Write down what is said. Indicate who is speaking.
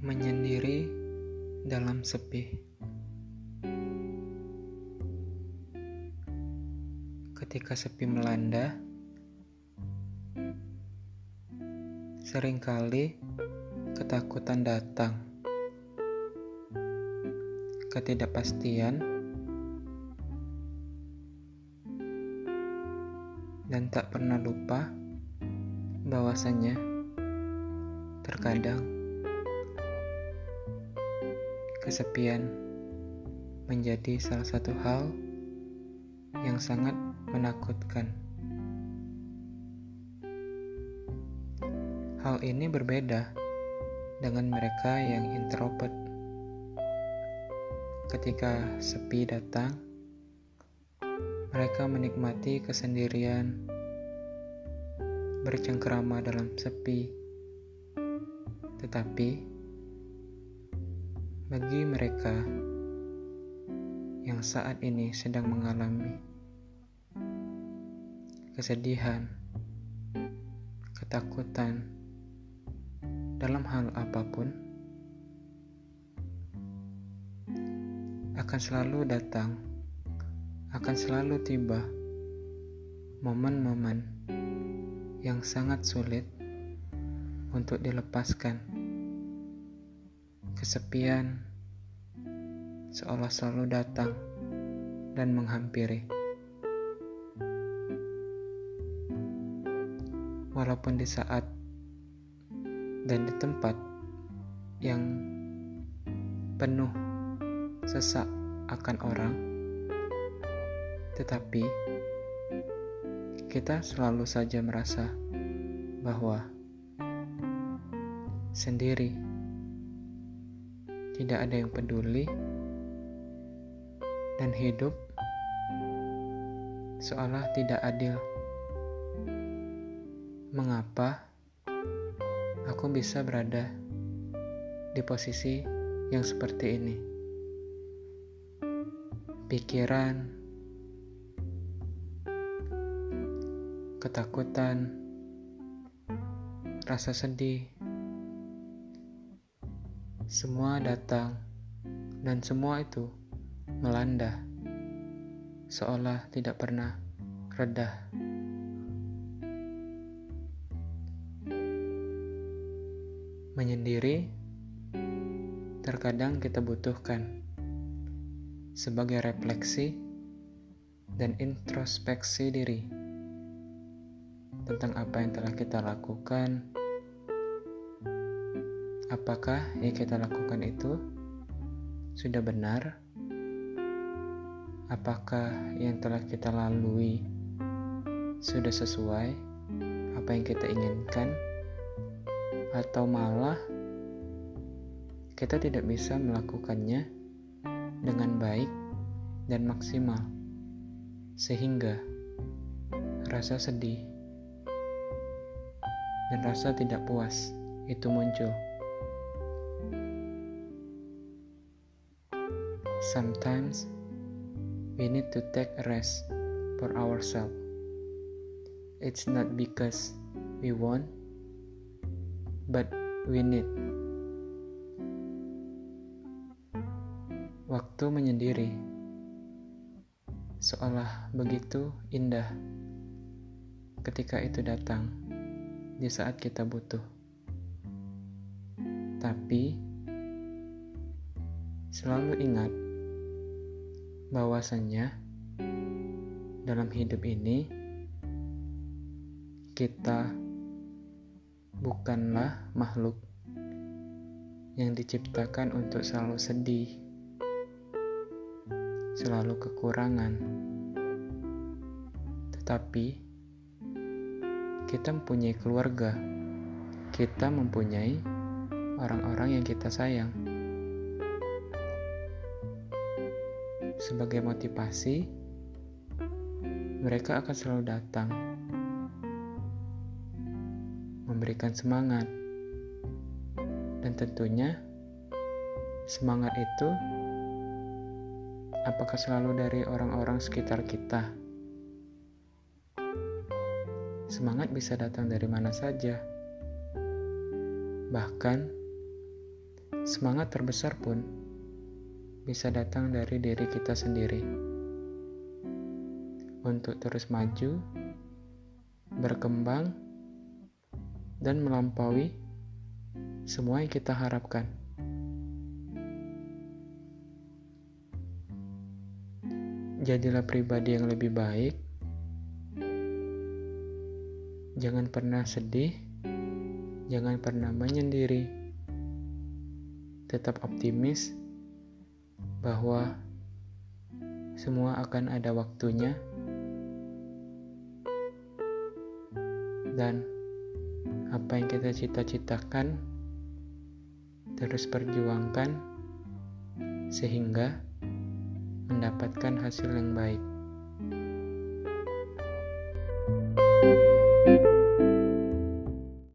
Speaker 1: Malam sepi. Ketika sepi melanda, sering kali ketakutan datang. Ketidakpastian dan tak pernah lupa bahwasanya terkadang kesepian menjadi salah satu hal yang sangat menakutkan. Hal ini berbeda dengan mereka yang introvert. Ketika sepi datang, mereka menikmati kesendirian, bercengkerama dalam sepi, tetapi bagi mereka yang saat ini sedang mengalami kesedihan, ketakutan dalam hal apa pun, akan selalu datang, akan selalu tiba momen-momen yang sangat sulit untuk dilepaskan Kesepian seolah selalu datang dan menghampiri. Walaupun di saat dan di tempat yang penuh sesak akan orang, tetapi kita selalu saja merasa bahwa sendiri tidak ada yang peduli, dan hidup seolah tidak adil. Mengapa aku bisa berada di posisi yang seperti ini? Pikiran, ketakutan, rasa sedih semua datang, dan semua itu melanda, seolah tidak pernah reda. Menyendiri terkadang kita butuhkan sebagai refleksi dan introspeksi diri tentang apa yang telah kita lakukan Apakah yang kita lakukan itu sudah benar? Apakah yang telah kita lalui sudah sesuai apa yang kita inginkan? Atau malah kita tidak bisa melakukannya dengan baik dan maksimal, sehingga rasa sedih dan rasa tidak puas itu muncul. Sometimes we need to take a rest for ourselves. It's not because we want, but we need. Waktu menyendiri seolah begitu indah ketika itu datang di saat kita butuh. Tapi selalu ingat bahwasannya dalam hidup ini kita bukanlah makhluk yang diciptakan untuk selalu sedih, selalu kekurangan, tetapi kita mempunyai keluarga, kita mempunyai orang-orang yang kita sayang. Sebagai motivasi, mereka akan selalu datang, memberikan semangat, dan tentunya semangat itu apakah selalu dari orang-orang sekitar kita? Semangat bisa datang dari mana saja. Bahkan, semangat terbesar pun bisa datang dari diri kita sendiri. Untuk terus maju, berkembang, dan melampaui semua yang kita harapkan. Jadilah pribadi yang lebih baik. Jangan pernah sedih, jangan pernah menyendiri. Tetap optimis bahwa semua akan ada waktunya, dan apa yang kita cita-citakan terus perjuangkan sehingga mendapatkan hasil yang baik.